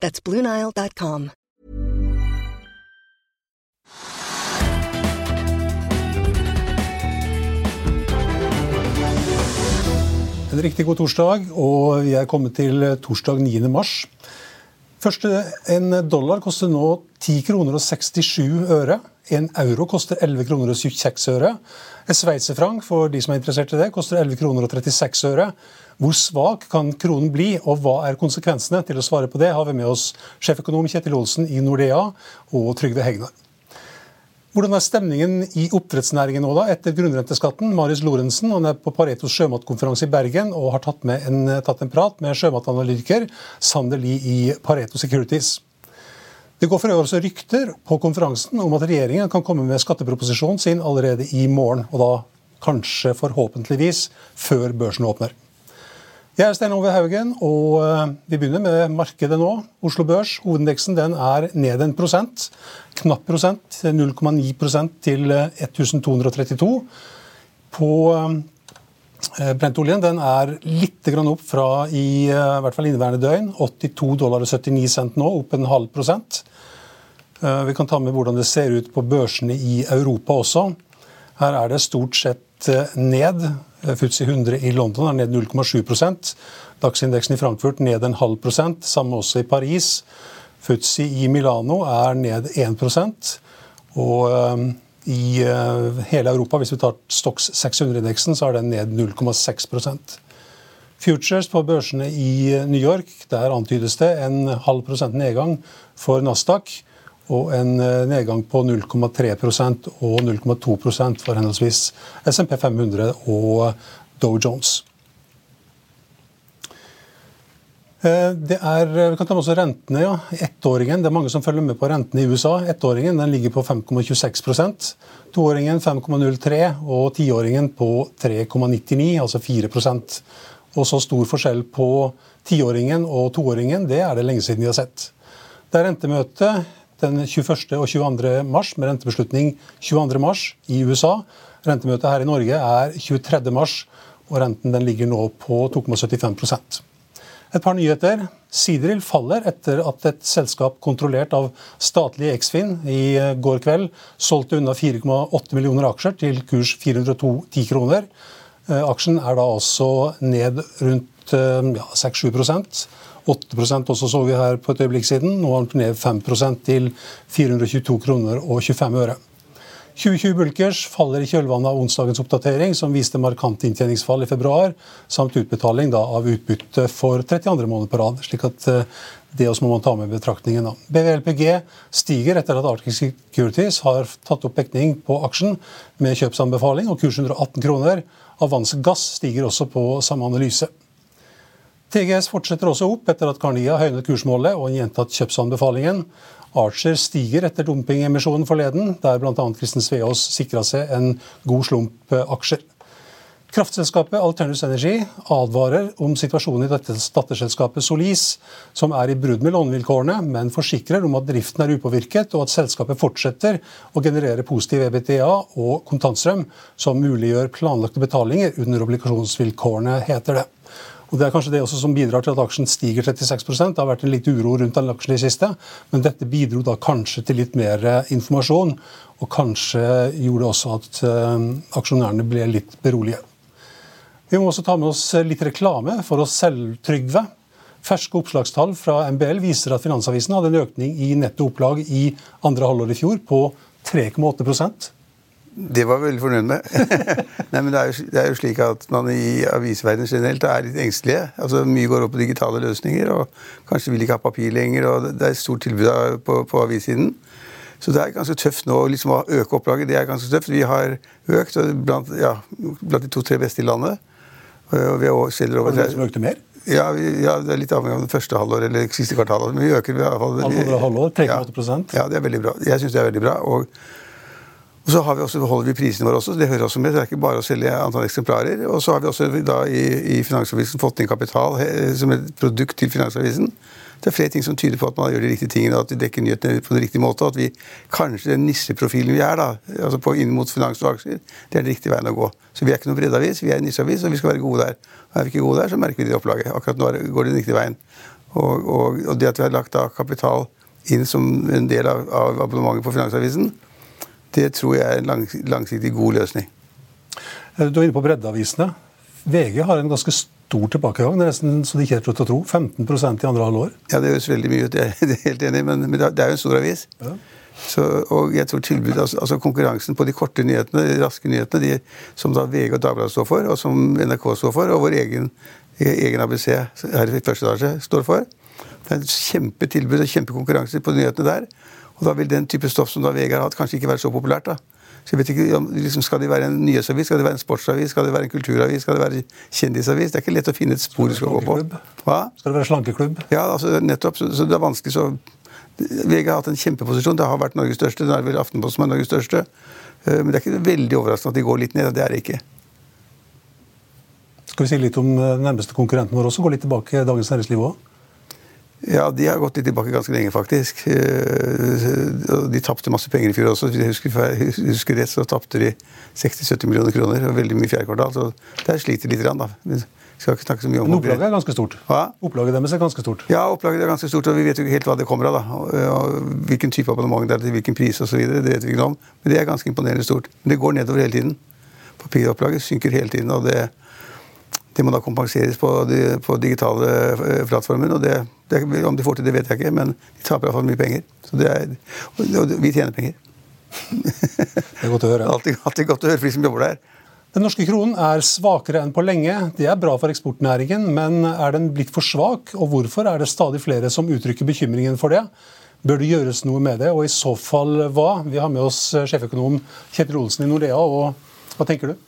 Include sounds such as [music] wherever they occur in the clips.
That's BlueNile.com. En riktig god torsdag, og vi er kommet til torsdag 9. mars. Første, En dollar koster nå 10 kroner og 67 øre. En euro koster 11 kroner og 26 øre. En sveitserfrank for de som er interessert i det, koster 11 kroner og 36 øre. Hvor svak kan kronen bli, og hva er konsekvensene? Til å svare på det har vi med oss sjeføkonom Kjetil Olsen i Nordea og Trygve Hegnar. Hvordan er stemningen i oppdrettsnæringen nå da, etter grunnrenteskatten? Marius Lorentzen han er på Paretos sjømatkonferanse i Bergen og har tatt, en, tatt en prat med sjømatanalytiker Sander Lie i Pareto Securities. Det går for øvrig også rykter på konferansen om at regjeringen kan komme med skatteproposisjonen sin allerede i morgen, og da kanskje forhåpentligvis før børsen åpner. Jeg er Stein Ove Haugen, og eh, vi begynner med markedet nå. Oslo Børs, hovedindeksen, den er ned en prosent. Knapp prosent, 0,9% til 1232. Eh, På eh, brentoljen den er litt opp fra i, i hvert fall inneværende døgn. 82 dollar og 79 cent nå, opp en halv prosent. Vi kan ta med hvordan det ser ut på børsene i Europa også. Her er det stort sett ned. Futsi 100 i London er ned 0,7% Dagsindeksen i Frankfurt ned en halv prosent. Samme også i Paris. Futsi i Milano er ned 1 Og um, i uh, hele Europa, hvis vi tar Stox 600-indeksen, så er den ned 0,6% Futures på børsene i New York, der antydes det en halv prosent nedgang for Nasdaq og en eh, nedgang på 0,3% og 0,2% for henholdsvis SMP 500 og Dow Jones. Eh, det er, vi kan ta med også rentene. ja. Ettåringen, Det er mange som følger med på rentene i USA. Ettåringen den ligger på 5,26% Toåringen 5,03 og tiåringen på 3,99, altså 4% Og så stor forskjell på tiåringen og toåringen, det er det lenge siden vi har sett. Det er rentemøte den 21. og 22. mars med rentebeslutning 22. mars i USA. Rentemøtet her i Norge er 23. mars, og renten den ligger nå på 2,75% Et par nyheter. Sidril faller etter at et selskap kontrollert av statlige Eksfin i går kveld solgte unna 4,8 millioner aksjer til kurs 410 kroner. Eh, aksjen er da også ned rundt eh, ja, 6-7 8% også så vi her på et øyeblikk siden. Nå er den ned 5% til 422 kroner og 25 øre. 2020 Bulkers faller i kjølvannet av onsdagens oppdatering, som viste markant inntjeningsfall i februar, samt utbetaling da, av utbytte for 32. måned på rad. slik at uh, det også må man ta med i betraktningen. Da. BVLPG stiger etter at Arctic Securities har tatt opp dekning på aksjen med kjøpsanbefaling og kurs 118 kroner. Avans Gass stiger også på samme analyse. TGS fortsetter også opp etter at Carnia høynet kursmålet og en gjentatt kjøpsanbefalingen. Archer stiger etter dumpingemisjonen forleden, der bl.a. Kristen Sveaas sikra seg en god slump aksjer. Kraftselskapet Alternus Energy advarer om situasjonen i dette datterselskapet Solis, som er i brudd med lånevilkårene, men forsikrer om at driften er upåvirket, og at selskapet fortsetter å generere positiv EBTA og kontantstrøm, som muliggjør planlagte betalinger under obligasjonsvilkårene, heter det. Og Det er kanskje det også som bidrar til at aksjen stiger 36 Det har vært en litt uro rundt den aksjen i siste, men dette bidro da kanskje til litt mer eh, informasjon. Og kanskje gjorde også at uh, aksjonærene ble litt berolige. Vi må også ta med oss litt reklame for oss selv, Trygve. Ferske oppslagstall fra MBL viser at Finansavisen hadde en økning i netto opplag i andre halvår i fjor på 3,8 det var veldig fornøyd med. [laughs] Nei, men det er, jo, det er, jo, slik at man i avisverdenen generelt er litt engstelige. Altså, Mye går opp på digitale løsninger, og kanskje vil ikke ha papir lenger. og Det er et stort tilbud på, på avissiden. Så det er ganske tøft nå liksom, å øke opplaget. Det er ganske tøft. Vi har økt blant, ja, blant de to-tre beste i landet. Og vi har selger over Har du som økte mer? Ja, vi, ja, det er litt avhengig av det første halvår eller siste kvartal. Men vi øker i hvert fall. Andre halvår, 3,8 ja, ja, det er veldig bra. Jeg syns det er veldig bra. og og så vi også, holder vi prisene våre også. Det hører også med. Det er ikke bare å selge antall eksemplarer. Og så har vi også da i, i Finansavisen fått inn kapital som et produkt til Finansavisen. Det er flere ting som tyder på at man gjør de riktige tingene, at vi dekker nyhetene på den riktige måte. Og at vi kanskje den nisseprofilen vi er, da, altså på inn mot finans og aksjer, det er den riktige veien å gå. Så vi er ikke noen breddeavis, vi er en nisseavis, og vi skal være gode der. Og er vi ikke gode der, så merker vi det i opplaget. Akkurat nå går det den riktige veien. Og, og, og, det at vi har lagt da kapital inn som en del av, av abonnementet på Finansavisen, det tror jeg er en lang, langsiktig god løsning. Eh, du er inne på breddeavisene. VG har en ganske stor tilbakegang. Det er nesten så de ikke er til å tro. 15% i andre halvår. Ja, det høres veldig mye ut, jeg er [laughs] helt enig, men, men det er jo en stor avis. Ja. Så, og jeg tror tilbudet, altså, altså, Konkurransen på de korte nyhetene, de raske nyhetene, de, som da VG og Dagbladet står for, og som NRK står for, og vår egen, egen ABC her i første etasje står for. Det er et kjempetilbud og kjempekonkurranse på nyhetene der. Og da vil den type stoff som da Vegard har hatt, kanskje ikke være så populært. da. Så jeg vet ikke, liksom, Skal det være en nyhetsavis, skal det være en sportsavis, skal det være en kulturavis, skal det være kjendisavis? Det er ikke lett å finne et spor du skal gå på. Hva? Skal det være slankeklubb? Ja, altså, nettopp. Så, så, det er vanskelig så VG har hatt en kjempeposisjon. Det har vært Norges største. Det er vel Aftenposten som er Norges største. Eh, men det er ikke veldig overraskende at de går litt ned. Det er det ikke. Skal vi si litt om den eh, nærmeste konkurrenten vår også? Gå litt tilbake i Dagens Næringsliv òg? Ja, de har gått litt tilbake ganske lenge, faktisk. Eh, de tapte masse penger i fjor også. Hvis jeg husker, husker rett, så tapte de 60-70 millioner kroner. og Veldig mye fjerde kvartal. Så der sliter de litt. Da. Vi skal ikke snakke så mye om Men opplaget er ganske stort? Hva? Opplaget deres er ganske stort? Ja, opplaget er ganske stort, og vi vet jo ikke helt hva det kommer av. da. Og hvilken type abonnement det er til hvilken pris osv. Det vet vi ikke noe om. Men det er ganske imponerende stort. Men det går nedover hele tiden. Papiropplaget synker hele tiden. og det det må da kompenseres på, de, på digitale eh, plattformer. og det, det, Om de får til det, vet jeg ikke, men de taper iallfall mye penger. Så det er, og vi tjener penger. Det er godt å høre. [laughs] Alltid, alltid godt å høre for de som jobber der. Den norske kronen er svakere enn på lenge. Det er bra for eksportnæringen, men er den blitt for svak? Og hvorfor er det stadig flere som uttrykker bekymringen for det? Bør det gjøres noe med det, og i så fall hva? Vi har med oss sjeføkonom Kjetil Olsen i Nordea, og hva tenker du?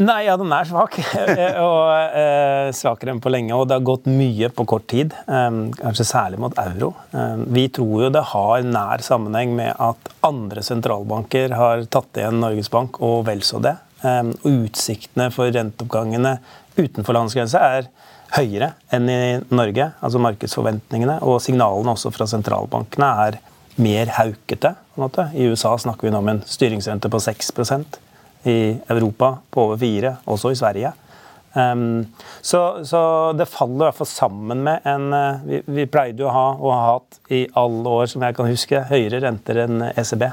Nei, ja, den er svak. [laughs] Eh, og eh, Svakere enn på lenge. Og det har gått mye på kort tid. Eh, kanskje særlig mot euro. Eh, vi tror jo det har nær sammenheng med at andre sentralbanker har tatt igjen Norges Bank, og vel så det. Eh, og utsiktene for renteoppgangene utenfor landsgrensa er høyere enn i Norge. Altså markedsforventningene. Og signalene også fra sentralbankene er mer haukete. på en måte. I USA snakker vi nå om en styringsrente på 6 i Europa på over fire, også i Sverige. Um, så, så, det faller i hvert fall sammen med en uh, vi, vi, pleide jo å ha, og har hatt i alle år som jeg kan huske, høyere renter enn ECB.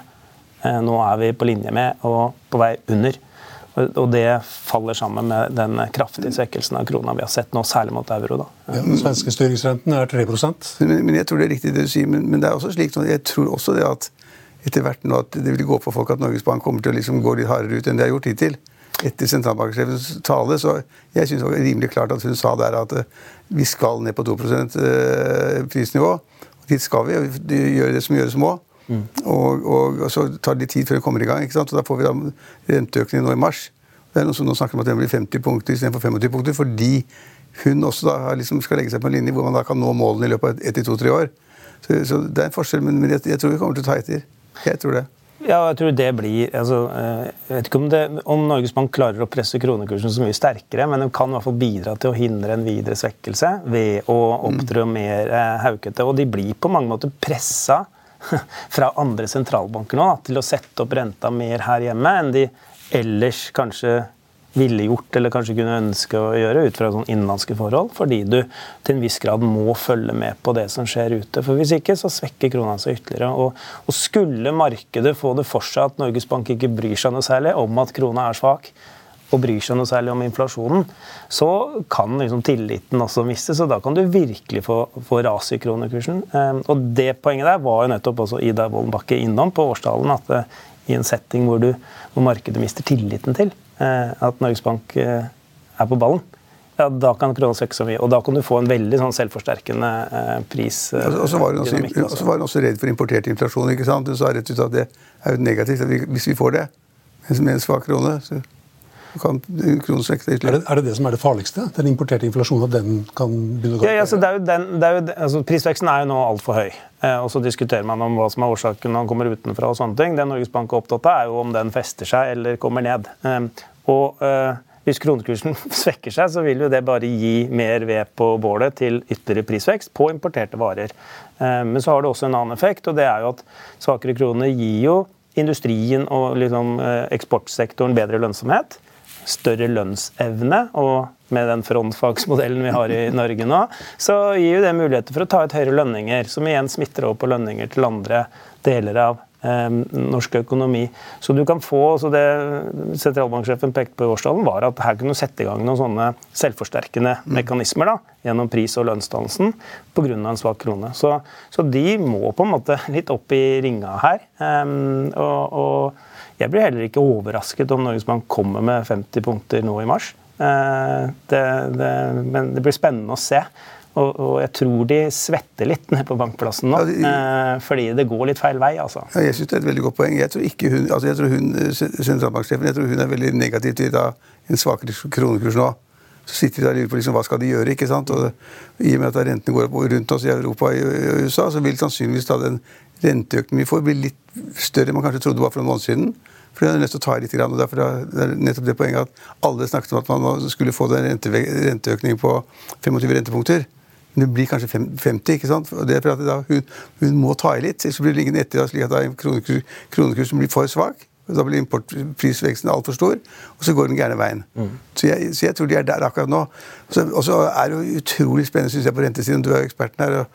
Uh, nå er vi på linje med og på vei under. Og, og det faller sammen med den kraftige svekkelsen av krona vi har sett nå, særlig mot euro. da. Ja, den svenske styringsrenten er 3 men, men jeg tror det er riktig det du sier. Men, men det er også slik, jeg tror også det at etter hvert nå at det vil gå for folk at Norges Bank kommer til å liksom gå litt hardere ut enn de har gjort hittil. Etter sentralbanksjefens tale. Så jeg syns det var rimelig klart at hun sa der at eh, vi skal ned på 2 eh, prisnivå. Dit skal vi, og gjøre det som gjøres må. Mm. Og, og, og, så tar det litt tid før vi kommer i gang. ikke sant? Og Da får vi da renteøkning nå i mars. Det er noen som nå snakker om at den blir 50 punkter istedenfor 25 punkter, fordi hun også da liksom skal legge seg på en linje hvor man da kan nå målene i løpet av ett til to-tre år. Så, så, det er en forskjell, men jeg, jeg tror vi kommer til å ta etter. Jeg tror det. Ja, jeg tror det blir altså, eh, Jeg vet ikke om, det, om, Norges Bank klarer å presse kronekursen så mye sterkere, men den kan i hvert fall bidra til å hindre en videre svekkelse ved å opptre mm. mer eh, haukete. Og de blir på mange måter pressa [laughs] fra andre sentralbanker nå da, til å sette opp renta mer her hjemme enn de ellers kanskje ville gjort eller kanskje kunne ønske å gjøre ut fra sånn innenlandske forhold, fordi du til en viss grad må følge med på det som skjer ute. For Hvis ikke så svekker krona seg ytterligere. Og, og, skulle markedet få det for seg at Norges Bank ikke bryr seg noe særlig om at krona er svak, og bryr seg noe særlig om inflasjonen, så kan liksom tilliten også mistes, og da kan du virkelig få, få ras i kronekursen. Um, og det poenget der var jo nettopp også Ida Wolden Bakke innom på årstalen, at uh, i en setting hvor, du, hvor markedet mister tilliten til at Norges Bank uh, er på ballen, ja, da kan krona svekke så mye. Og da kan du få en veldig sånn selvforsterkende eh, pris. Eh, og så var hun også, også, var hun også redd for importert inflasjon. ikke sant? Hun sa rett ut at det er jo negativt hvis vi får det med en svak krone. så kan kronen svekke seg ytterligere. Er, er, det det som er det farligste? Den importerte inflasjonen? at den kan begynne å gå ja, altså, det er jo den, det er jo, altså, Prisveksten er jo nå altfor høy. Eh, og Så diskuterer man om hva som er årsaken når den kommer utenfra. og sånne ting. Det Norges Bank er opptatt av, er jo om den fester seg eller kommer ned. Eh, og eh, Hvis kronekursen [laughs] svekker seg, så vil jo det bare gi mer ved på bålet til ytterligere prisvekst på importerte varer. Eh, men så har det også en annen effekt, og det er jo at svakere kroner gir jo industrien og liksom, eksportsektoren bedre lønnsomhet større lønnsevne. Og med den frontfagsmodellen vi har i [laughs] Norge nå, så gir jo det muligheter for å ta ut høyere lønninger, som igjen smitter over på lønninger til andre deler av norsk økonomi. Så du kan få, så Det sentralbanksjefen pekte på i årstallen, var at her kunne du sette i gang noen sånne selvforsterkende mekanismer da, gjennom pris- og lønnsdannelsen pga. en svak krone. Så, så, de må på en måte litt opp i ringa her. Eh, og, og jeg blir heller ikke overrasket om Norges Bank kommer med 50 punkter nå i mars. Eh, det, det, men det blir spennende å se. Og, og, jeg tror de svetter litt ned på bankplassen nå. Ja, de, eh, fordi det går litt feil vei. altså. Ja, jeg synes Det er et veldig godt poeng. Jeg tror ikke hun, altså jeg tror hun, sentralbanksjefen jeg tror hun er veldig negativ til en svakere kronekurs nå. Så sitter de der og lurer på liksom, hva skal de gjøre. ikke sant? Og I og med at rentene går opp rundt oss i Europa og USA, så vil sannsynligvis da den renteøkningen vi får, bli litt større enn man kanskje trodde var for noen måneder siden. For de er nødt til å ta i litt. og derfor er det nettopp det poenget at alle snakket om at man skulle få den renteøkningen på 25 rentepunkter. Men det blir kanskje 50. ikke sant? Og det er for at da, hun, hun, må ta i litt, så blir det liggende etter slik at da kronekursen kronekurs blir for svak. Da blir importprisveksten altfor stor, og så går den gærne veien. Mm. Så, jeg, så, jeg, tror de er der akkurat nå. Og så er det jo utrolig spennende synes jeg, på rentesiden. Du er eksperten her. og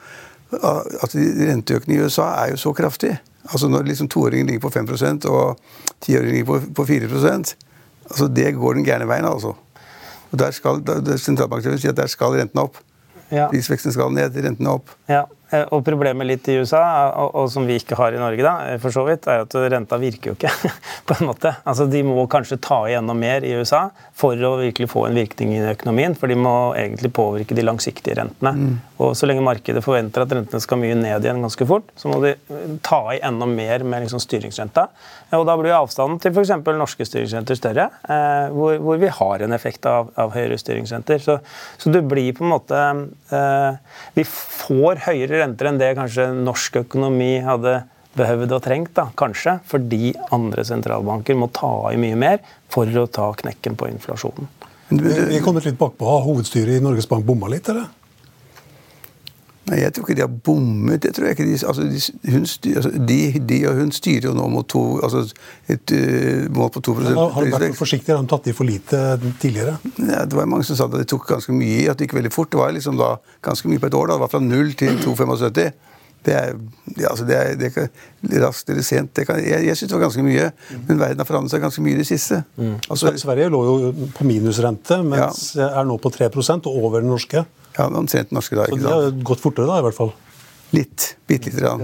at Renteøkningen i USA er jo så kraftig. Altså Når liksom toåringen ligger på 5 og tiåringen ligger på, på 4% altså Det går den gærne veien, altså. Og der skal, Sentralbanksjefen sier at der skal rentene opp. Ja. Prisveksten skal ned, rentene opp. Ja. Eh, og Problemet litt i USA, og, og, som vi ikke har i Norge, da, eh, for så vidt, er at renta virker jo ikke. [laughs] på en måte. Altså, De må kanskje ta igjen noe mer i USA for å virkelig få en virkning i økonomien. For de må egentlig påvirke de langsiktige rentene. Mm. Og Så lenge markedet forventer at rentene skal mye ned igjen ganske fort, så må de eh, ta i enda mer med liksom styringsrenta. Og Da blir avstanden til f.eks. norske styringsrenter større, eh, hvor, hvor, vi har en effekt av, av høyere styringsrenter. Så, så, det blir på en måte eh, Vi får høyere renter enn det kanskje norsk økonomi hadde behøvd og trengt. da, Kanskje fordi andre sentralbanker må ta i mye mer for å ta knekken på inflasjonen. Vi er kommet litt bakpå. Har hovedstyret i Norges Bank bomma litt, eller? Nei, Jeg tror ikke de har bommet. det tror jeg ikke. De, altså, de, hun styr, altså, de, de, og hun styrer jo nå mot to, altså et uh, mål på 2 Har, har du vært for forsiktig? Har de tatt i for lite tidligere? Ja, det var mange som sa at det tok ganske mye i, at det gikk veldig fort. Det var liksom da ganske mye på et år. da, Det var fra 0 til 2,75. Det er, ja, altså det er, det kan, raskt eller sent. Kan, jeg jeg syns det var ganske mye. Men verden har forandret seg ganske mye i det siste. Mm. Altså, Sverige lå jo på minusrente, mens ja. er nå på 3 og over den norske. Ja, omtrent norske da. Så det har gått fortere da, i hvert fall? Litt. Bitte lite grann.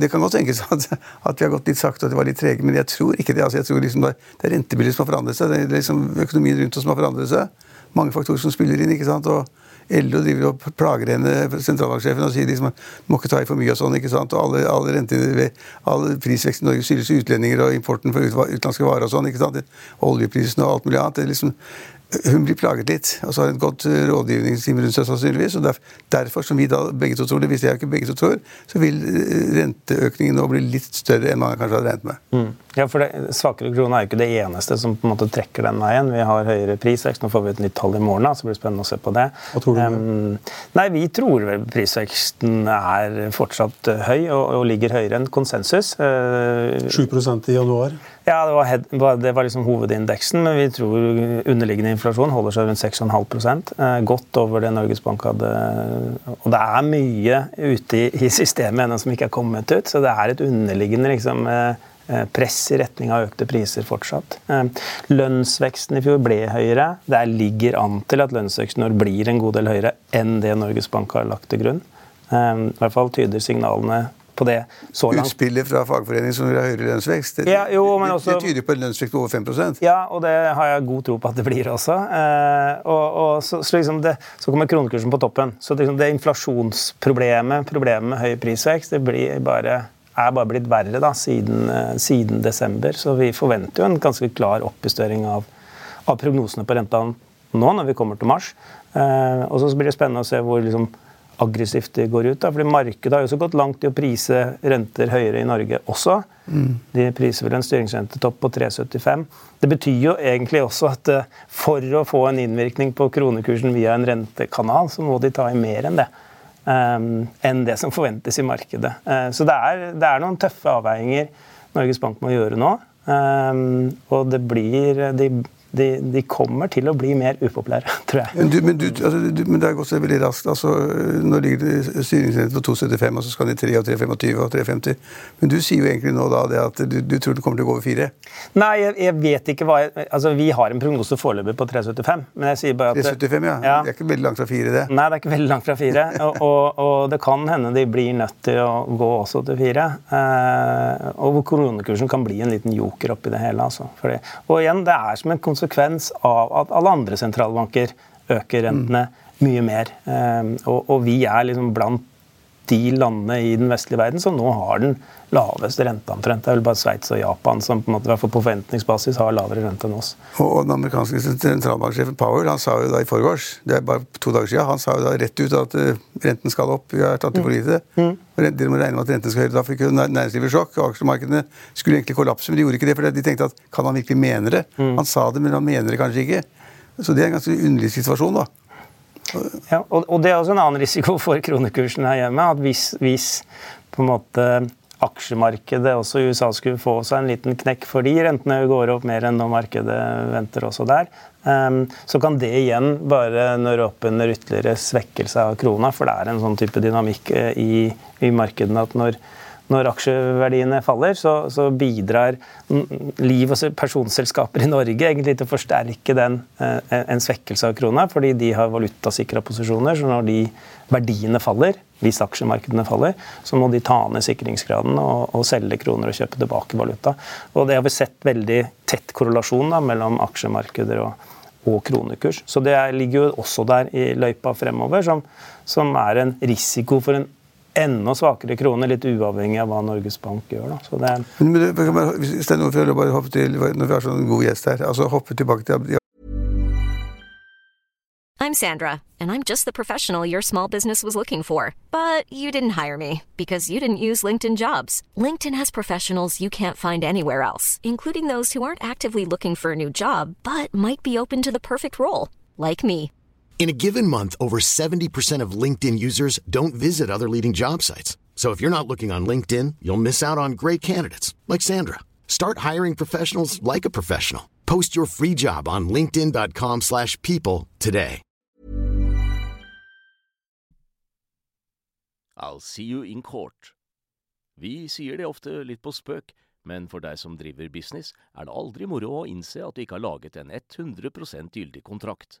Det kan godt tenkes at, at, vi har gått litt sakte og at de var litt trege, men jeg tror ikke det. Altså, jeg tror liksom det, er rentebildet som har forandret seg. Det er liksom økonomien rundt oss som har forandret seg. Mange faktorer som spiller inn. ikke sant? Og LO driver og plager henne, sentralbanksjefen, og sier liksom at må ikke ta i for mye og sånn. ikke sant? Og alle, alle renter, all prisveksten i Norge skyldes utlendinger og importen for utenlandske varer og sånn. ikke sant? Oljeprisene og alt mulig annet. Det er liksom hun blir plaget litt, og så har hun et godt eh, rådgivningsteam rundt seg sannsynligvis. og Derfor, som vi da begge to tror, det visste jeg ikke begge to tror, så vil eh, renteøkningen nå bli litt større enn man kanskje hadde regnet med. Mm. Ja, for det, Svakere krone er jo ikke det eneste som på en måte trekker den veien. Vi har høyere prisvekst. Nå får vi et nytt tall i morgen, så blir det spennende å se på det. Hva tror du? Um, nei, Vi tror vel prisveksten er fortsatt høy, og, og ligger høyere enn konsensus. Uh, 7 i januar? Ja, det var, head, det var liksom hovedindeksen, men vi tror underliggende inflasjon holder seg rundt 6,5 eh, Godt over det Norges Bank hadde. Og det er mye ute i, i systemet ennå som ikke er kommet ut, så det er et underliggende liksom, eh, eh, press i retning av økte priser fortsatt. Eh, lønnsveksten i fjor ble høyere. Det ligger an til at lønnsveksten nå blir en god del høyere enn det Norges Bank har lagt til grunn. I hvert fall tyder signalene på det så langt. Utspillet fra fagforeningen som vil ha høyere lønnsvekst, det, ja, jo, også, det, tyder på en lønnsvekst på over 5 Ja, og det har jeg god tro på at det blir også. Eh, og, og så, så, liksom det, så, kommer kronekursen på toppen. Så liksom det inflasjonsproblemet, problemet med høy prisvekst, det blir bare, er bare blitt verre da, siden, eh, siden, desember. Så vi forventer jo en ganske klar oppjustering av, av prognosene på renta nå når vi kommer til mars. Eh, og så blir det spennende å se hvor liksom, aggressivt de går ut. Da. Fordi Markedet har jo også gått langt i å prise renter høyere i Norge også. Mm. De priser vel en styringsrentetopp på 3,75. Det betyr jo egentlig også at uh, for å få en innvirkning på kronekursen via en rentekanal, så må de ta i mer enn det. Um, enn det som forventes i markedet. Uh, så det er, det er, noen tøffe avveininger Norges Bank må gjøre nå. Um, og det blir de de, de, kommer til å bli mer upopulære, [laughs] tror jeg. Men, du, men, du, altså, du, men det har gått veldig raskt. Altså, nå ligger det styringsrente på 2,75, og så skal den i 3 og 3,25 og 3,50. Men du sier jo egentlig nå da det at du, tror det kommer til å gå over 4? Nei, jeg, jeg vet ikke hva jeg, altså Vi har en prognose foreløpig på 3,75. Men jeg sier bare at 3,75, ja. ja. Det er ikke veldig langt fra 4, det. Nei, det er ikke veldig langt fra 4. [laughs] og, og, og, det kan hende de blir nødt til å gå også til 4. Eh, og hvor koronekursen kan bli en liten joker oppi det hele. Altså. Fordi, og igjen, det er som en konsekvens av at alle andre sentralbanker øker rentene mye mer. Ehm, og, og vi er liksom blant de landene i den vestlige verden som nå har den laveste renta omtrent. Det er vel bare Sveits og Japan som på en måte, på forventningsbasis har lavere rente enn oss. Og Den amerikanske sentralbanksjefen Powell han sa jo da i forgårs, det er bare to dager siden, han sa jo da rett ut at uh, renten skal opp. Vi har tatt det for lite. Mm. mm. Dere må regne med at renten skal høyere. Da fikk næringslivet sjokk. og Aksjemarkedene skulle egentlig kollapse, men de gjorde ikke det. For de tenkte at kan han virkelig mene det? Mm. Han sa det, men han mener det kanskje ikke. Så det er en ganske underlig situasjon, da. Ja, og, og, det er også en annen risiko for kronekursen her hjemme. at hvis, hvis på en måte aksjemarkedet også i USA skulle få seg en liten knekk fordi rentene går opp mer enn når markedet venter også der, um, så kan det igjen bare nøre opp under ytterligere svekkelse av krona. For det er en sånn type dynamikk eh, i, i markedene at når når aksjeverdiene faller, så, så bidrar liv- og personselskaper i Norge egentlig til å forsterke den, eh, en svekkelse av krona, fordi de har valutasikra posisjoner. Så når de verdiene faller, hvis aksjemarkedene faller, så må de ta ned sikringsgraden og, og selge kroner og kjøpe tilbake valuta. Og det har vi sett veldig tett korrelasjon da, mellom aksjemarkeder og, og kronekurs. Så det ligger jo også der i løypa fremover, som, som er en risiko for en enda svakere krone, litt uavhengig av hva Norges Bank gjør. Da. Så det men, men, hvis det er noe for å bare hoppe til, Når vi har sånn god gjest her altså hoppe tilbake til I'm Sandra, and I'm just the professional your small business was looking for. But you didn't hire me because you didn't use LinkedIn jobs. LinkedIn has professionals you can't find anywhere else, including those who aren't actively looking for a new job but might be open to the perfect role, like me. In a given month, over 70% of LinkedIn users don't visit other leading job sites. So if you're not looking on LinkedIn, you'll miss out on great candidates like Sandra. Start hiring professionals like a professional. Post your free job on linkedin.com/people today. I'll see you in court. Vi sier det ofte litt på spøk, men for deg som driver business, er det aldri moro å innse at du ikke har laget en 100 gyldig kontrakt.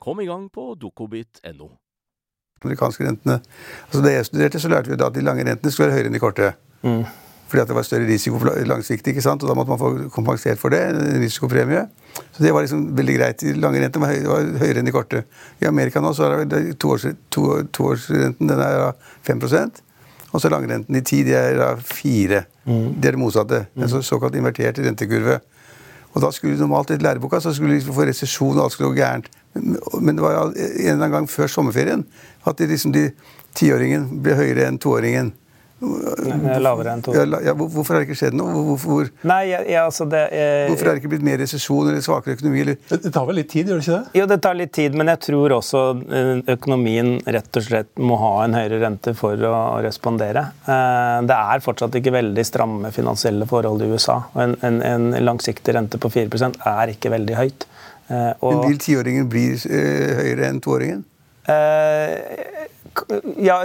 Kom i gang på dokobit.no. Amerikanske rentene. Altså da jeg studerte, så lærte vi da at de lange rentene skulle være høyere enn de korte. Mm. fordi at det var større risiko for langsiktig. ikke sant? Og da måtte man få kompensert for det. en risikopremie. Så det var liksom veldig greit. De lange rentene var, høy, var høyere enn de korte. I Amerika nå så er det toårsrenten to, toårsrenten, den er 5% og så langrenten i tid det er 4 mm. Det er det motsatte. En så, såkalt invertert rentekurve. Og da skulle normalt i læreboka så skulle vi få resesjon, og alt skulle gå gærent. Men det var en eller annen gang før sommerferien at de, liksom de tiåringen ble høyere enn toåringen. Lavere enn to. Ja, hvorfor har det ikke skjedd noe? Hvorfor, Nei, ja, altså det, eh, hvorfor har det ikke blitt mer resesjon eller svakere økonomi? Eller? Det tar vel litt tid, gjør det ikke det? Jo, det tar litt tid, men jeg tror også eh, økonomien rett og slett må ha en høyere rente for å respondere. Eh, det er fortsatt ikke veldig stramme finansielle forhold i USA. og En, en, en langsiktig rente på 4% er ikke veldig høyt. Eh, og, men vil tiåringen bli eh, høyere enn toåringen? Eh, ja,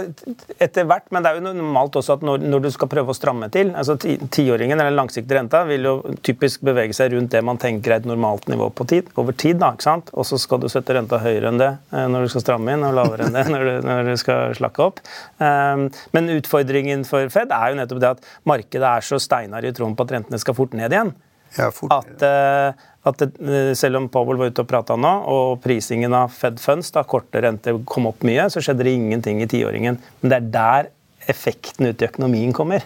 etter hvert, men det er jo normalt også at når, når du skal prøve å stramme til altså Tiåringen eller den langsiktige renta vil jo typisk bevege seg rundt det man tenker er et normalt nivå på tid, over tid. da, ikke sant? Og så skal du sette renta høyere enn det når du skal stramme inn, og lavere enn det [laughs] når du, når du skal slakke opp. Um, men utfordringen for Fed er jo nettopp det at markedet er så steinar i troen på at rentene skal fort ned igjen. Ja, fort. At, uh, at det, eh, selv om Powell var ute og prata nå, og prisingen av Fed Funds, da korte renter kom opp mye, så skjedde det ingenting i tiåringen. Men det er der effekten ut i økonomien kommer.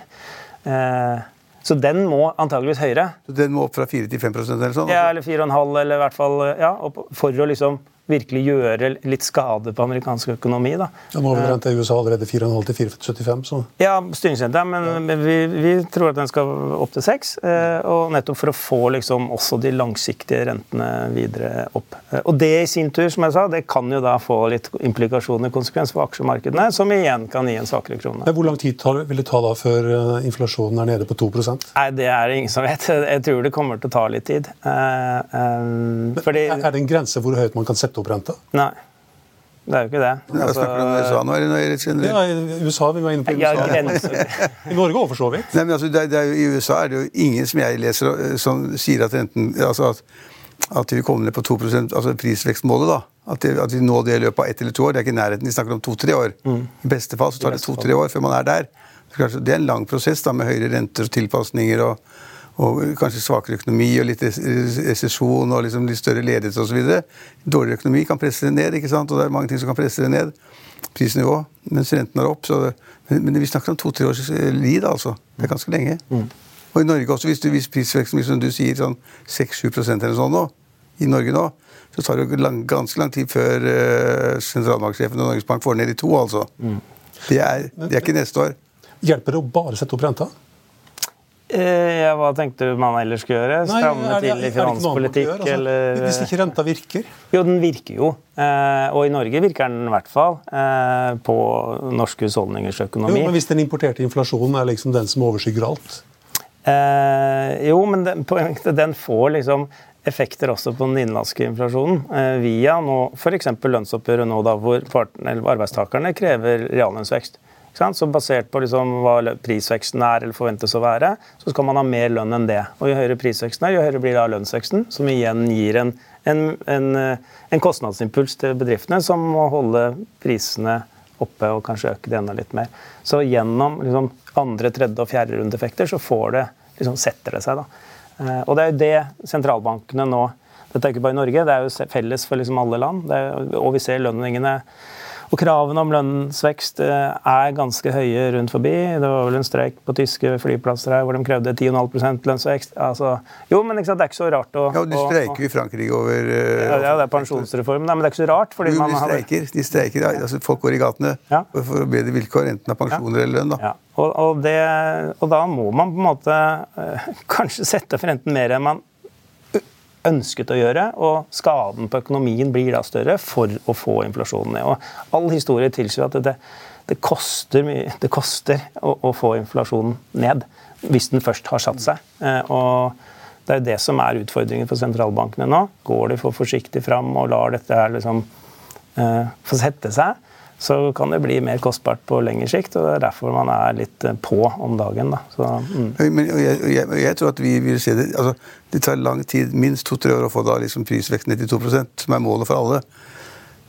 Eh, så den må antageligvis høyere. Så Den må opp fra 4 til 5% eller sånn? Ja, eller 4,5 eller i hvert fall ja, for å liksom virkelig gjøre litt skade på amerikansk økonomi. Da. Ja, nå har vi renta i USA allerede 4,5 til 4,75. så... Ja, styringsrenta, men, ja. vi, vi, tror at den skal opp til 6. Eh, og nettopp for å få liksom, også de langsiktige rentene videre opp. Eh, og det i sin tur, som jeg sa, det kan jo da få litt implikasjoner, konsekvens for aksjemarkedene, som igjen kan gi en svakere krone. Men hvor lang tid vil det ta da før eh, inflasjonen er nede på 2 Nei, Det er det ingen som vet. Jeg tror det kommer til å ta litt tid. Fordi... Er det en grense hvor høyt man kan sette sette opp renta? Nei. Det er jo ikke det. Ja, altså, snakker du om USA nå? eller Ja, i USA, Vi var inne på USA. [laughs] I Norge òg, for så vidt. Nei, men altså, det, det er I USA er det jo ingen som jeg leser eh, som sier at renten altså at, at vi kommer ned på 2 altså prisvekstmålet. da. At det, at vi når det i løpet av ett eller to år. Det er ikke nærheten. De snakker om to-tre år. Mm. I beste fall så tar det to-tre år før man er der. Det er en lang prosess da, med høyere renter og tilpasninger. og og kanskje svakere økonomi og litt resesjon og liksom litt større ledighet osv. Dårligere økonomi kan presse det ned, ikke sant? og det er mange ting som kan presse det ned. Prisnivå, mens renten er opp. Det, men, men, vi snakker om to-tre års lid, altså. Det er ganske lenge. Mm. Og i Norge også, hvis, du, hvis prisveksten som du sier, sånn 6-7% eller sånn nå, i Norge nå, så tar det lang, ganske lang tid før uh, sentralbanksjefen og Norges Bank får ned de to, altså. Mm. Det, er, det er ikke neste år. Hjelper det å bare sette opp renta? Eh, ja, hva tenkte du man ellers skulle gjøre? Stramme til i finanspolitikk? Gjøre, altså, eller Hvis ikke renta virker? Jo, den virker jo. Eh, og i Norge virker den i hvert fall eh, på norske husholdningers økonomi. Jo, men Hvis den importerte inflasjonen er liksom den som overskygger alt? jo, men den, den får liksom effekter også på den innenlandske inflasjonen. via nå f.eks. lønnsoppgjøret nå da, hvor arbeidstakerne krever reallønnsvekst. Så basert på liksom hva prisveksten er eller forventes å være, så skal man ha mer lønn enn det. Og Jo høyere prisveksten er, jo høyere blir da lønnsveksten, som igjen gir en, en, en, en kostnadsimpuls til bedriftene som må holde prisene oppe og kanskje øke det enda litt mer. Så gjennom liksom, andre, tredje og fjerde rundeeffekter så får det, liksom, setter det seg. da. Eh, og det er jo det sentralbankene nå Dette er ikke bare i Norge, det er jo felles for liksom alle land. Er, og vi ser lønningene og kravene om lønnsvekst eh, er ganske høye rundt forbi. Det var vel en streik på tyske flyplasser her hvor de krevde 10,5 lønnsvekst. Altså, jo, men det er ikke så rart å Ja, De streiker jo i Frankrike over uh, ja, ja, det er pensjonsreformen. Nei, men det er ikke så rart. fordi jo, man de streiker. De streiker, altså Folk går i gatene ja. for å bedre vilkår, enten av pensjoner eller lønn. da. Ja. Og, og, det, og, da må man på en måte uh, [laughs] kanskje sette for enten mer enn man ønsket å gjøre, og skaden på økonomien blir da større for å få inflasjonen ned. Og all historie tilsier at det, det koster, det koster å, å, få inflasjonen ned, hvis den først har satt seg. Eh, og det er det som er utfordringen for sentralbankene nå. Går de for forsiktig fram og lar dette her liksom uh, få sette seg, så kan det bli mer kostbart på lengre sikt. og Det er derfor man er litt eh, på om dagen. Da. Så, mm. Men, jeg, jeg, jeg, tror at vi vil se det altså, Det tar lang tid, minst to-tre år, å få da liksom prisveksten ned til 2 som er målet for alle.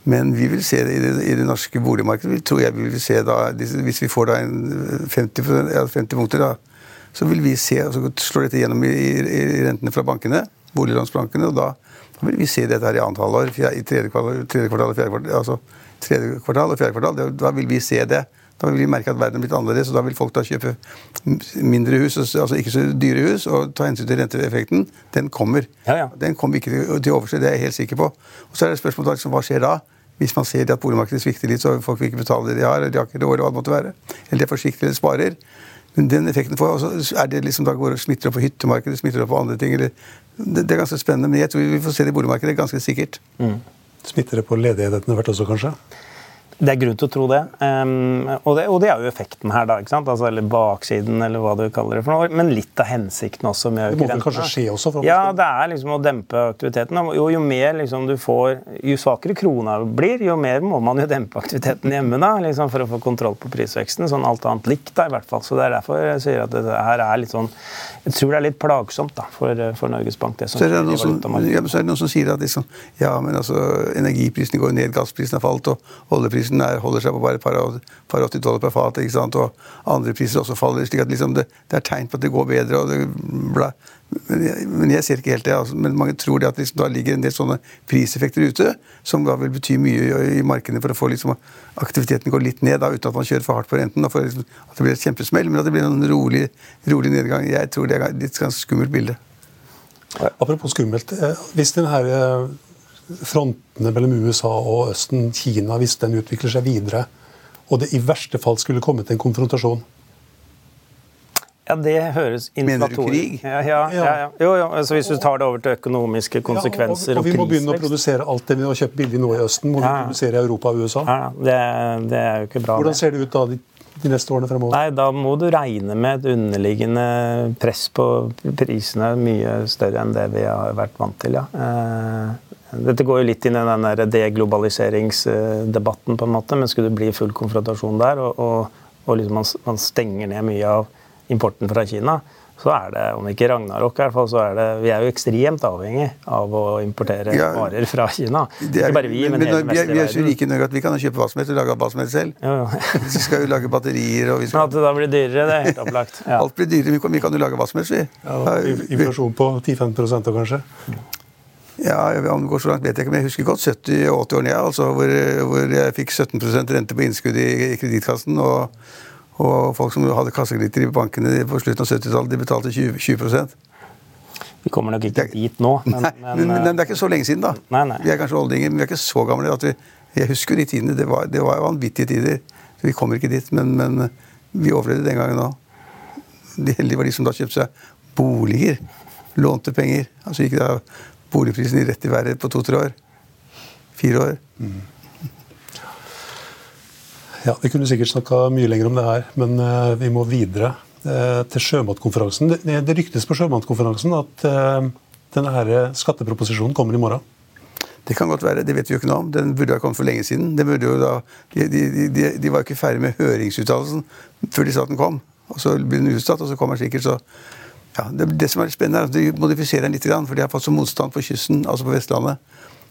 Men vi vil se det i det, i det norske boligmarkedet. Vi tror jeg vi vil se da, Hvis vi får da en 50, ja, 50 punkter, da, så vil vi se, så slår dette gjennom i, i rentene fra bankene, boliglånsbankene, og da, vil vi se dette her i annet halvår, i tredje kvartal, tredje kvartal fjerde kvartal, altså tredje kvartal og fjerde kvartal. Da vil vi se det. Da vil vi merke at verden er blitt annerledes, og da vil folk da kjøpe mindre hus, altså ikke så dyre hus, og ta hensyn til renteeffekten. Den kommer. Ja, ja. Den kommer ikke til å overse, det er jeg helt sikker på. Og Så er det spørsmålet liksom, hva skjer da? Hvis man ser at boligmarkedet svikter litt, så folk vil ikke betale det de har, eller de har ikke råd, hva det måtte være. Eller de er forsiktige eller sparer. Men den effekten får, også, er det liksom, da går og smitter opp på hyttemarkedet, smitter opp på andre ting. Eller, det, det, er ganske spennende, men jeg tror vi får se det i boligmarkedet ganske sikkert. Mm. Smitter det på ledigheten etter hvert også, kanskje? Det er grunn til å tro det. Um, og, det og det er jo effekten her, da. ikke sant? Altså, eller baksiden, eller hva du kaller det. for noe. Men litt av hensikten også. med Det må vel kanskje skje også? For ja, det er liksom å dempe aktiviteten. Jo, jo mer liksom, du får, jo svakere krona blir, jo mer må man jo dempe aktiviteten hjemme da, liksom, for å få kontroll på prisveksten. Sånn alt annet likt, da, i hvert fall. Så det er derfor jeg sier at det her er litt sånn Jeg tror det er litt plagsomt da, for, for Norges Bank. det som så er det, som, ja, så er det noen som sier at liksom, ja, men altså, energiprisene går ned, gassprisene har falt, og oljeprisen oljeprisen er, holder seg på bare et par, par 80 dollar per fat, ikke sant? og andre priser også faller. slik at liksom det, det, er tegn på at det går bedre. og det bla. Men jeg, men jeg ser ikke helt det. Altså. Men mange tror det at liksom, da ligger en del sånne priseffekter ute, som da vil bety mye i, i markedene for å få liksom, aktiviteten går litt ned, da, uten at man kjører for hardt på renten. Da, for, liksom, At det blir et kjempesmell, men at det blir en rolig, rolig nedgang. Jeg tror det er et ganske skummelt bilde. Apropos skummelt. Eh, hvis den her eh, frontene mellom USA og Østen, Kina, hvis den utvikler seg videre, og det i verste fall skulle komme til en konfrontasjon? Ja, det høres Mener du krig? Ja, ja, ja, ja. Jo, jo, altså Hvis du tar det over til økonomiske konsekvenser og, og, vi må begynne å produsere alt det vi har kjøpt billig nå i Østen, må vi produsere i Europa og USA. Ja, det, det, er jo ikke bra. Hvordan ser det ut da de, de neste årene fremover? Nei, Da må du regne med et underliggende press på prisene mye større enn det vi har vært vant til, ja. Eh, dette går jo litt inn i den der deglobaliseringsdebatten, på en måte, men skulle det bli full konfrontasjon der, og, og, og liksom man, man, stenger ned mye av importen fra Kina, så er det, om ikke Ragnarok, i hvert fall, så er det Vi er jo ekstremt avhengig av å importere ja, varer fra Kina. Er, ikke bare vi, men, men hele vi, er, vi er så rike i Norge at vi kan kjøpe hva som helst og lage hva som helst selv. Ja, ja. [laughs] vi skal jo lage batterier og vi skal... Men at det da blir dyrere, det er helt opplagt. [laughs] Ja. Alt blir dyrere. Vi kan, vi kan jo lage hva som helst, vi. Ja, inflasjon på 10-15% kanskje? Ja, Om det går så langt, vet jeg ikke, men jeg husker godt 70- og 80-årene, ja, altså, hvor, hvor, jeg fikk 17 rente på innskudd i, i kredittkassen. Og, og, folk som hadde kassekreditter i bankene på slutten av 70-tallet, de betalte 20, 20 Vi kommer nok ikke dit nå. Men, nei, men, men, men, det er ikke så lenge siden, da. Nei, nei. Vi er kanskje oldinger, men vi er ikke så gamle. at vi, Jeg husker de tidene. Det var, det var vanvittige tider. Vi kommer ikke dit, men, men vi overlevde den gangen òg. De heldige var de som da kjøpte seg boliger. Lånte penger. Altså ikke da boligprisen rett i været på to-tre år. Fire år. Mm. Ja, Vi kunne sikkert snakka mye lenger om det her, men uh, vi må videre uh, til sjømatkonferansen. Det, det, ryktes på sjømatkonferansen at uh, denne skatteproposisjonen kommer i morgen. Det kan godt være, det vet vi jo ikke noe om. Den burde ha kommet for lenge siden. Da, de, de, de, de, var jo ikke ferdig med høringsuttalelsen før de sa at den kom. Og Så blir den utsatt, og så kommer den sikkert så ja, det, det, som er spennende, er at de modifiserer den litt, for de har fått så motstand på kysten, altså på Vestlandet.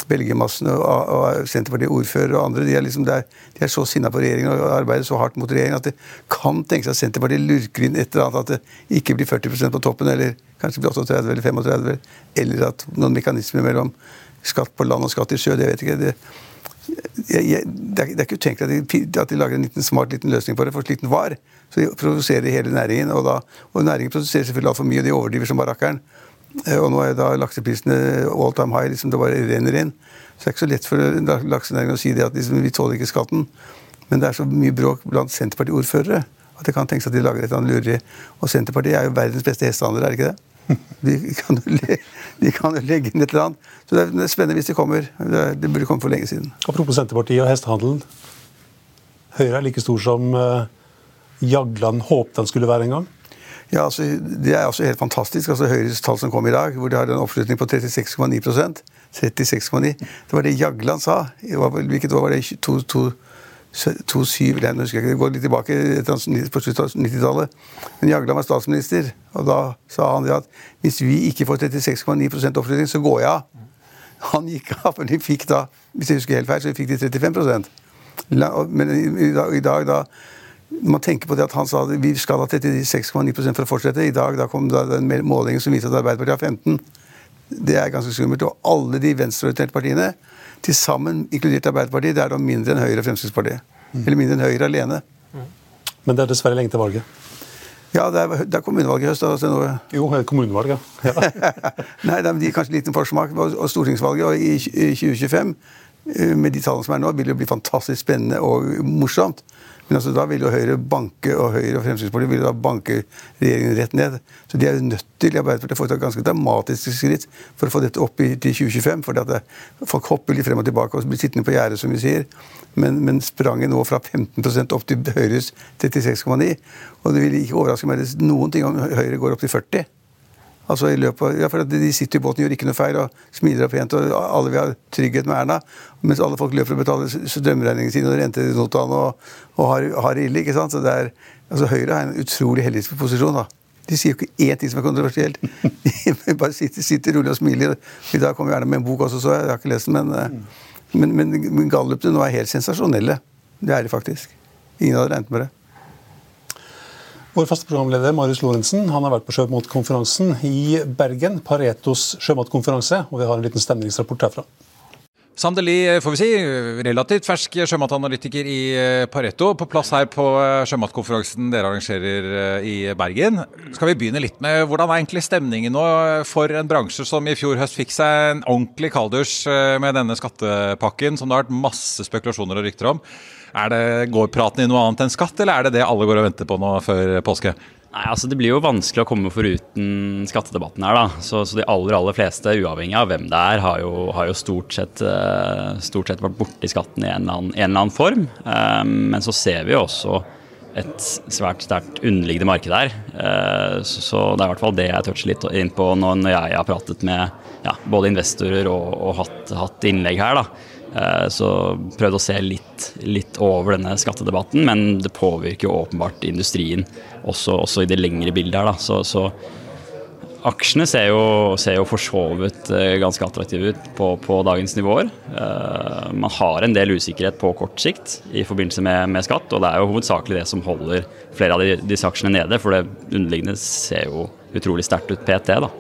Belgiemassen og, og Senterpartiet, ordfører og andre de er, liksom der, de er så sinna på regjeringen og arbeider så hardt mot regjeringen at det kan tenke seg at Senterpartiet lurker inn et eller annet, at det ikke blir 40% på toppen, eller kanskje blir 38 eller 35, eller at noen mekanismer mellom skatt på land og skatt i sjø, det vet jeg ikke. Det, jeg, jeg, det, er, det, er, ikke utenkelig at de, at de lager en liten smart liten løsning på det, for slik den var. Så de produserer hele næringen, og, da, og næringen produserer selvfølgelig altfor mye, og de overdriver som barrakkeren. Eh, og nå er da lakseprisene all time high, liksom det bare renner inn. Så det er ikke så lett for laksenæringen å si det at liksom, vi tåler ikke skatten. Men det er så mye bråk blant Senterparti-ordførere at det kan tenkes at de lager et eller annet lureri. Og Senterpartiet er jo verdens beste hestehandler, er det ikke det? [laughs] De kan, de kan jo legge inn et eller annet. Så det er spennende hvis de kommer. Det, burde komme for lenge siden. Apropos Senterpartiet og hestehandelen. Høyre er like stor som uh, Jagland håpet den skulle være en gang? Ja, altså, Det er altså helt fantastisk. altså Høyres tall som kom i dag, hvor de har en oppslutning på 36,9% 36,9 Det var det Jagland sa. Hvilket år var det? 2007 jeg husker ikke, Det går litt tilbake på slutten av 90-tallet. Men Jagland var statsminister, og da sa han at hvis vi ikke får 36,9% oppslutning, så går jeg av. Han gikk av, for de fikk da hvis jeg husker helt feil, så fikk de 35% Men i dag, i dag da man tenker på det at Han sa at vi skal ha 36,9 for å fortsette. I dag da kom da den målingen som viser at Arbeiderpartiet har 15 Det er ganske skummelt. Og alle de venstreorienterte partiene, til sammen, inkludert Arbeiderpartiet, det er da mindre enn Høyre og Fremskrittspartiet. Mm. Eller mindre enn Høyre alene. Men det er dessverre lenge til valget. Ja, det er, det er kommunevalget i høst. Altså nå. Jo, kommunevalg, ja. [laughs] Nei, det gir kanskje liten forsmak. Og stortingsvalget i 2025, eh, med de tallene som er nå, vil det bli fantastisk spennende og morsomt. Men altså, da vil jo Høyre banke, og Høyre og Fremskrittspartiet vil da banke regjeringen rett ned. Så de er jo nødt til i Arbeiderpartiet å få et ganske dramatisk skritt for å få dette opp i, til 2025. For det, folk hopper litt frem og tilbake og blir sittende på gjerdet, som vi sier. Men, men spranget nå fra 15% opp til Høyres 36,9. Og det vil ikke overraske meg noen ting om Høyre går opp til 40 Altså i løpet av, ja, for De sitter i båten gjør ikke noe feil og smiler og pent, og alle vil ha trygghet med Erna. Mens alle folk løper og betaler strømregningene sine og rentenotene og, og har, har det ille. ikke sant? Så det er, altså Høyre har en utrolig heldig posisjon. da. De sier jo ikke én ting som er kontroversielt. De [laughs] bare sitter, sitter rolig og smiler. I dag kommer Erna med en bok også, så jeg har ikke lest den. Men, eh, men, men, men gallupene nå er helt sensasjonelle. Det er de faktisk. Ingen hadde regnet med det. Vår faste programleder Marius Lorentzen han har vært på sjømatkonferansen i Bergen, Paretos sjømatkonferanse, og vi har en liten stemningsrapport herfra. Sandeli, får vi si, relativt fersk sjømatanalytiker i eh, Pareto, på plass her på eh, sjømatkonferansen dere arrangerer eh, i Bergen. Skal vi begynne litt med hvordan er egentlig stemningen nå for en bransje som i fjor høst fikk seg en ordentlig kalddusj med denne skattepakken, som det har vært masse spekulasjoner og rykter om. Er det, Går praten i noe annet enn skatt, eller er det det alle går og venter på nå før påske? Nei, altså Det blir jo vanskelig å komme foruten skattedebatten her. da. Så, så, de aller aller fleste, uavhengig av hvem det er, har jo, har jo stort, sett, uh, stort, sett, vært borti skatten i en eller annen, en eller annen form. Um, men så ser vi jo også et svært sterkt underliggende marked her. Uh, så, det er i hvert fall det jeg toucher litt inn på når jeg har pratet med ja, både investorer og, og hatt, hatt, innlegg her. da. Eh, så prøvde å se litt, litt, over denne skattedebatten, men det påvirker jo åpenbart industrien, også, også i det lengre bildet her. Da. Så, så aksjene ser jo, ser jo for så vidt eh, ganske attraktive ut på, på, dagens nivåer. Eh, man har en del usikkerhet på kort sikt i forbindelse med, med skatt, og det er jo hovedsakelig det som holder flere av disse aksjene nede, for det underliggende ser jo utrolig sterkt ut PT. da.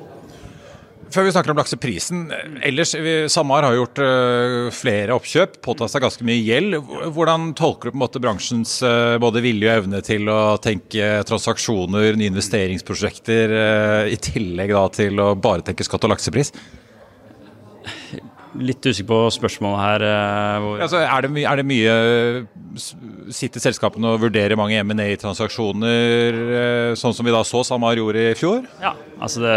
Før vi snakker om lakseprisen. ellers, SalMar har gjort uh, flere oppkjøp, påtatt seg ganske mye gjeld. Hvordan tolker du på en måte bransjens uh, både vilje og evne til å tenke transaksjoner, nye investeringsprosjekter, uh, i tillegg da til å bare tenke skatt og laksepris? Litt usikker på spørsmålet her. Hvor... altså, er, det er, det mye Sitter selskapene og vurderer mange M&A-transaksjoner, eh, sånn som vi da så SalMar gjorde i fjor? Ja, altså det,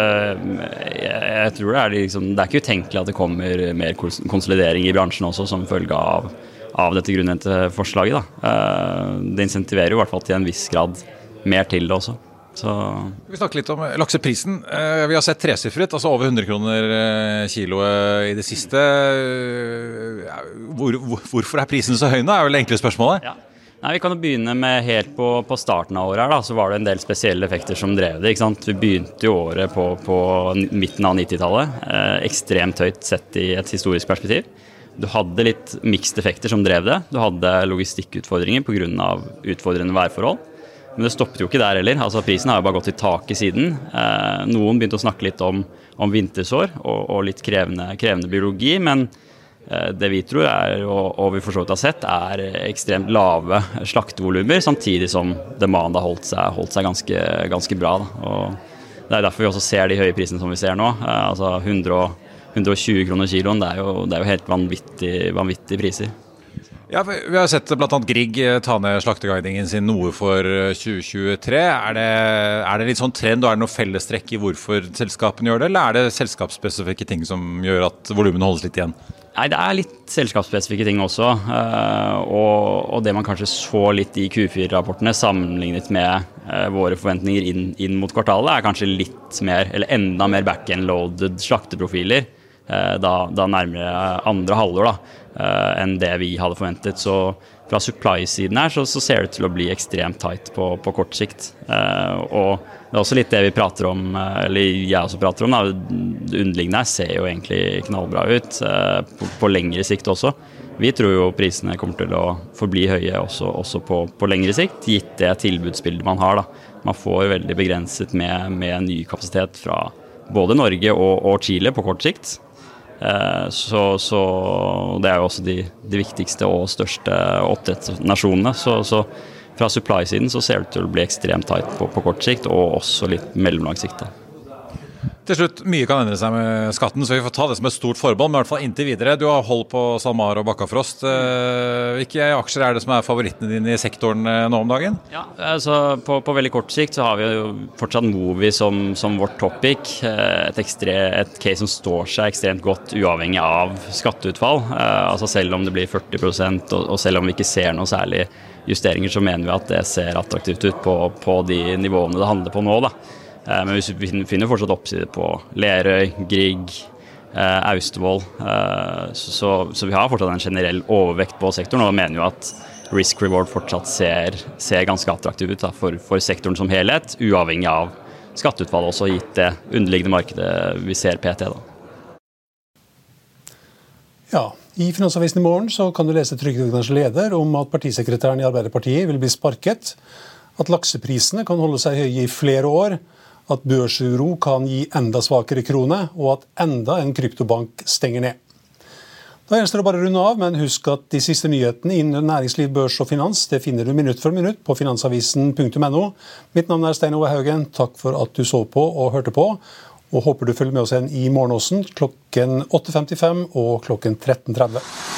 jeg, jeg tror det er, liksom, det er ikke utenkelig at det kommer mer konsolidering i bransjen også, som følge av, av dette grunnrenteforslaget. Da. det insentiverer jo i hvert fall til en viss grad mer til det også. Så Vi snakker litt om lakseprisen. Eh, vi har sett tresifret, altså over 100 kroner eh, kiloet i det siste. Eh, hvor, hvorfor er prisen så høy nå, er vel det enkle spørsmålet? Ja. Nei, Vi kan jo begynne med helt på, på starten av året. her da, Så var det en del spesielle effekter som drev det. ikke sant? Vi begynte jo året på, på midten av 90-tallet. Eh, ekstremt høyt sett i et historisk perspektiv. Du hadde litt mixed effekter som drev det. Du hadde logistikkutfordringer pga. utfordrende værforhold. Men det stoppet jo ikke der heller. altså Prisen har jo bare gått i taket siden. Eh, noen begynte å snakke litt om, om vintersår og, og, litt krevende, krevende biologi. Men eh, det vi tror er, og, og vi for så vidt har sett, er ekstremt lave slaktevolumer, samtidig som demand har holdt seg, holdt seg ganske, ganske, bra. Det er derfor vi også ser de høye prisene som vi ser nå. Eh, altså 100, 120 kroner kiloen, det er jo, det er jo helt vanvittig, vanvittige priser. Ja, Vi har sett bl.a. Grieg eh, ta ned slakteguidingen sin noe for 2023. Eh, er det, er det litt sånn trend og er det noe fellestrekk i hvorfor selskapene gjør det, eller er det selskapsspesifikke ting som gjør at volumene holdes litt igjen? Nei, Det er litt selskapsspesifikke ting også. Eh, og, det man kanskje så litt i Q4-rapportene sammenlignet med våre forventninger inn, inn, mot kvartalet, er kanskje litt mer, eller enda mer back-end-loaded slakteprofiler da, da nærmere andre halvår da, enn det vi hadde forventet. Så fra supply-siden her så, så, ser det ut til å bli ekstremt tight på, på kort sikt. og det er også litt det vi prater om, eller jeg også prater om. Da. Det underliggende her ser jo egentlig knallbra ut på, på lengre sikt også. Vi tror jo prisene kommer til å forbli høye også, også på, på, lengre sikt, gitt det tilbudsbildet man har. Da. Man får veldig begrenset med, med ny kapasitet fra både Norge og, og Chile på kort sikt. Eh, så, så, det er jo også de, de viktigste og største oppdrettsnasjonene. Så, så, fra supply-siden så ser det ut til å bli ekstremt tight på, på kort sikt, og også litt mellomlang sikt. Til slutt, Mye kan endre seg med skatten, så vi får ta det som et stort forbehold. Men i hvert fall inntil videre. Du har hold på SalMar og Bakkafrost. Eh, hvilke aksjer er det som er favorittene dine i sektoren eh, nå om dagen? Ja, altså på, på, veldig kort sikt så har vi jo fortsatt Movi som, som vårt topic. Eh, et, ekstre, et, case som står seg ekstremt godt uavhengig av skatteutfall. Altså Selv om det blir 40 og, og selv om vi ikke ser noe særlig justeringer, så mener vi at det ser attraktivt ut på, på de nivåene det handler på nå. da. Eh, men vi finner fortsatt oppside på Lerøy, Grieg, eh, Austevoll. Eh, så, så, vi har fortsatt en generell overvekt på sektoren, og mener jo at risk reward fortsatt ser, ser ganske attraktiv ut da, for, for, sektoren som helhet, uavhengig av skatteutfall, også gitt det underliggende markedet vi ser PT. da. Ja, I Finansavisen i morgen så kan du lese Trygdeøkonomisk leder om at partisekretæren i Arbeiderpartiet vil bli sparket, at lakseprisene kan holde seg høye i flere år, at børsuro kan gi enda svakere krone, og at enda en kryptobank stenger ned. Da gjenstår det bare å runde av, men husk at de siste nyhetene innen næringsliv, børs og finans det finner du minutt for minutt på finansavisen.no. Mitt navn er Stein Ove Haugen. Takk for at du så på og hørte på. Og håper du følger med oss igjen i morgen klokken 8.55 og klokken 13.30.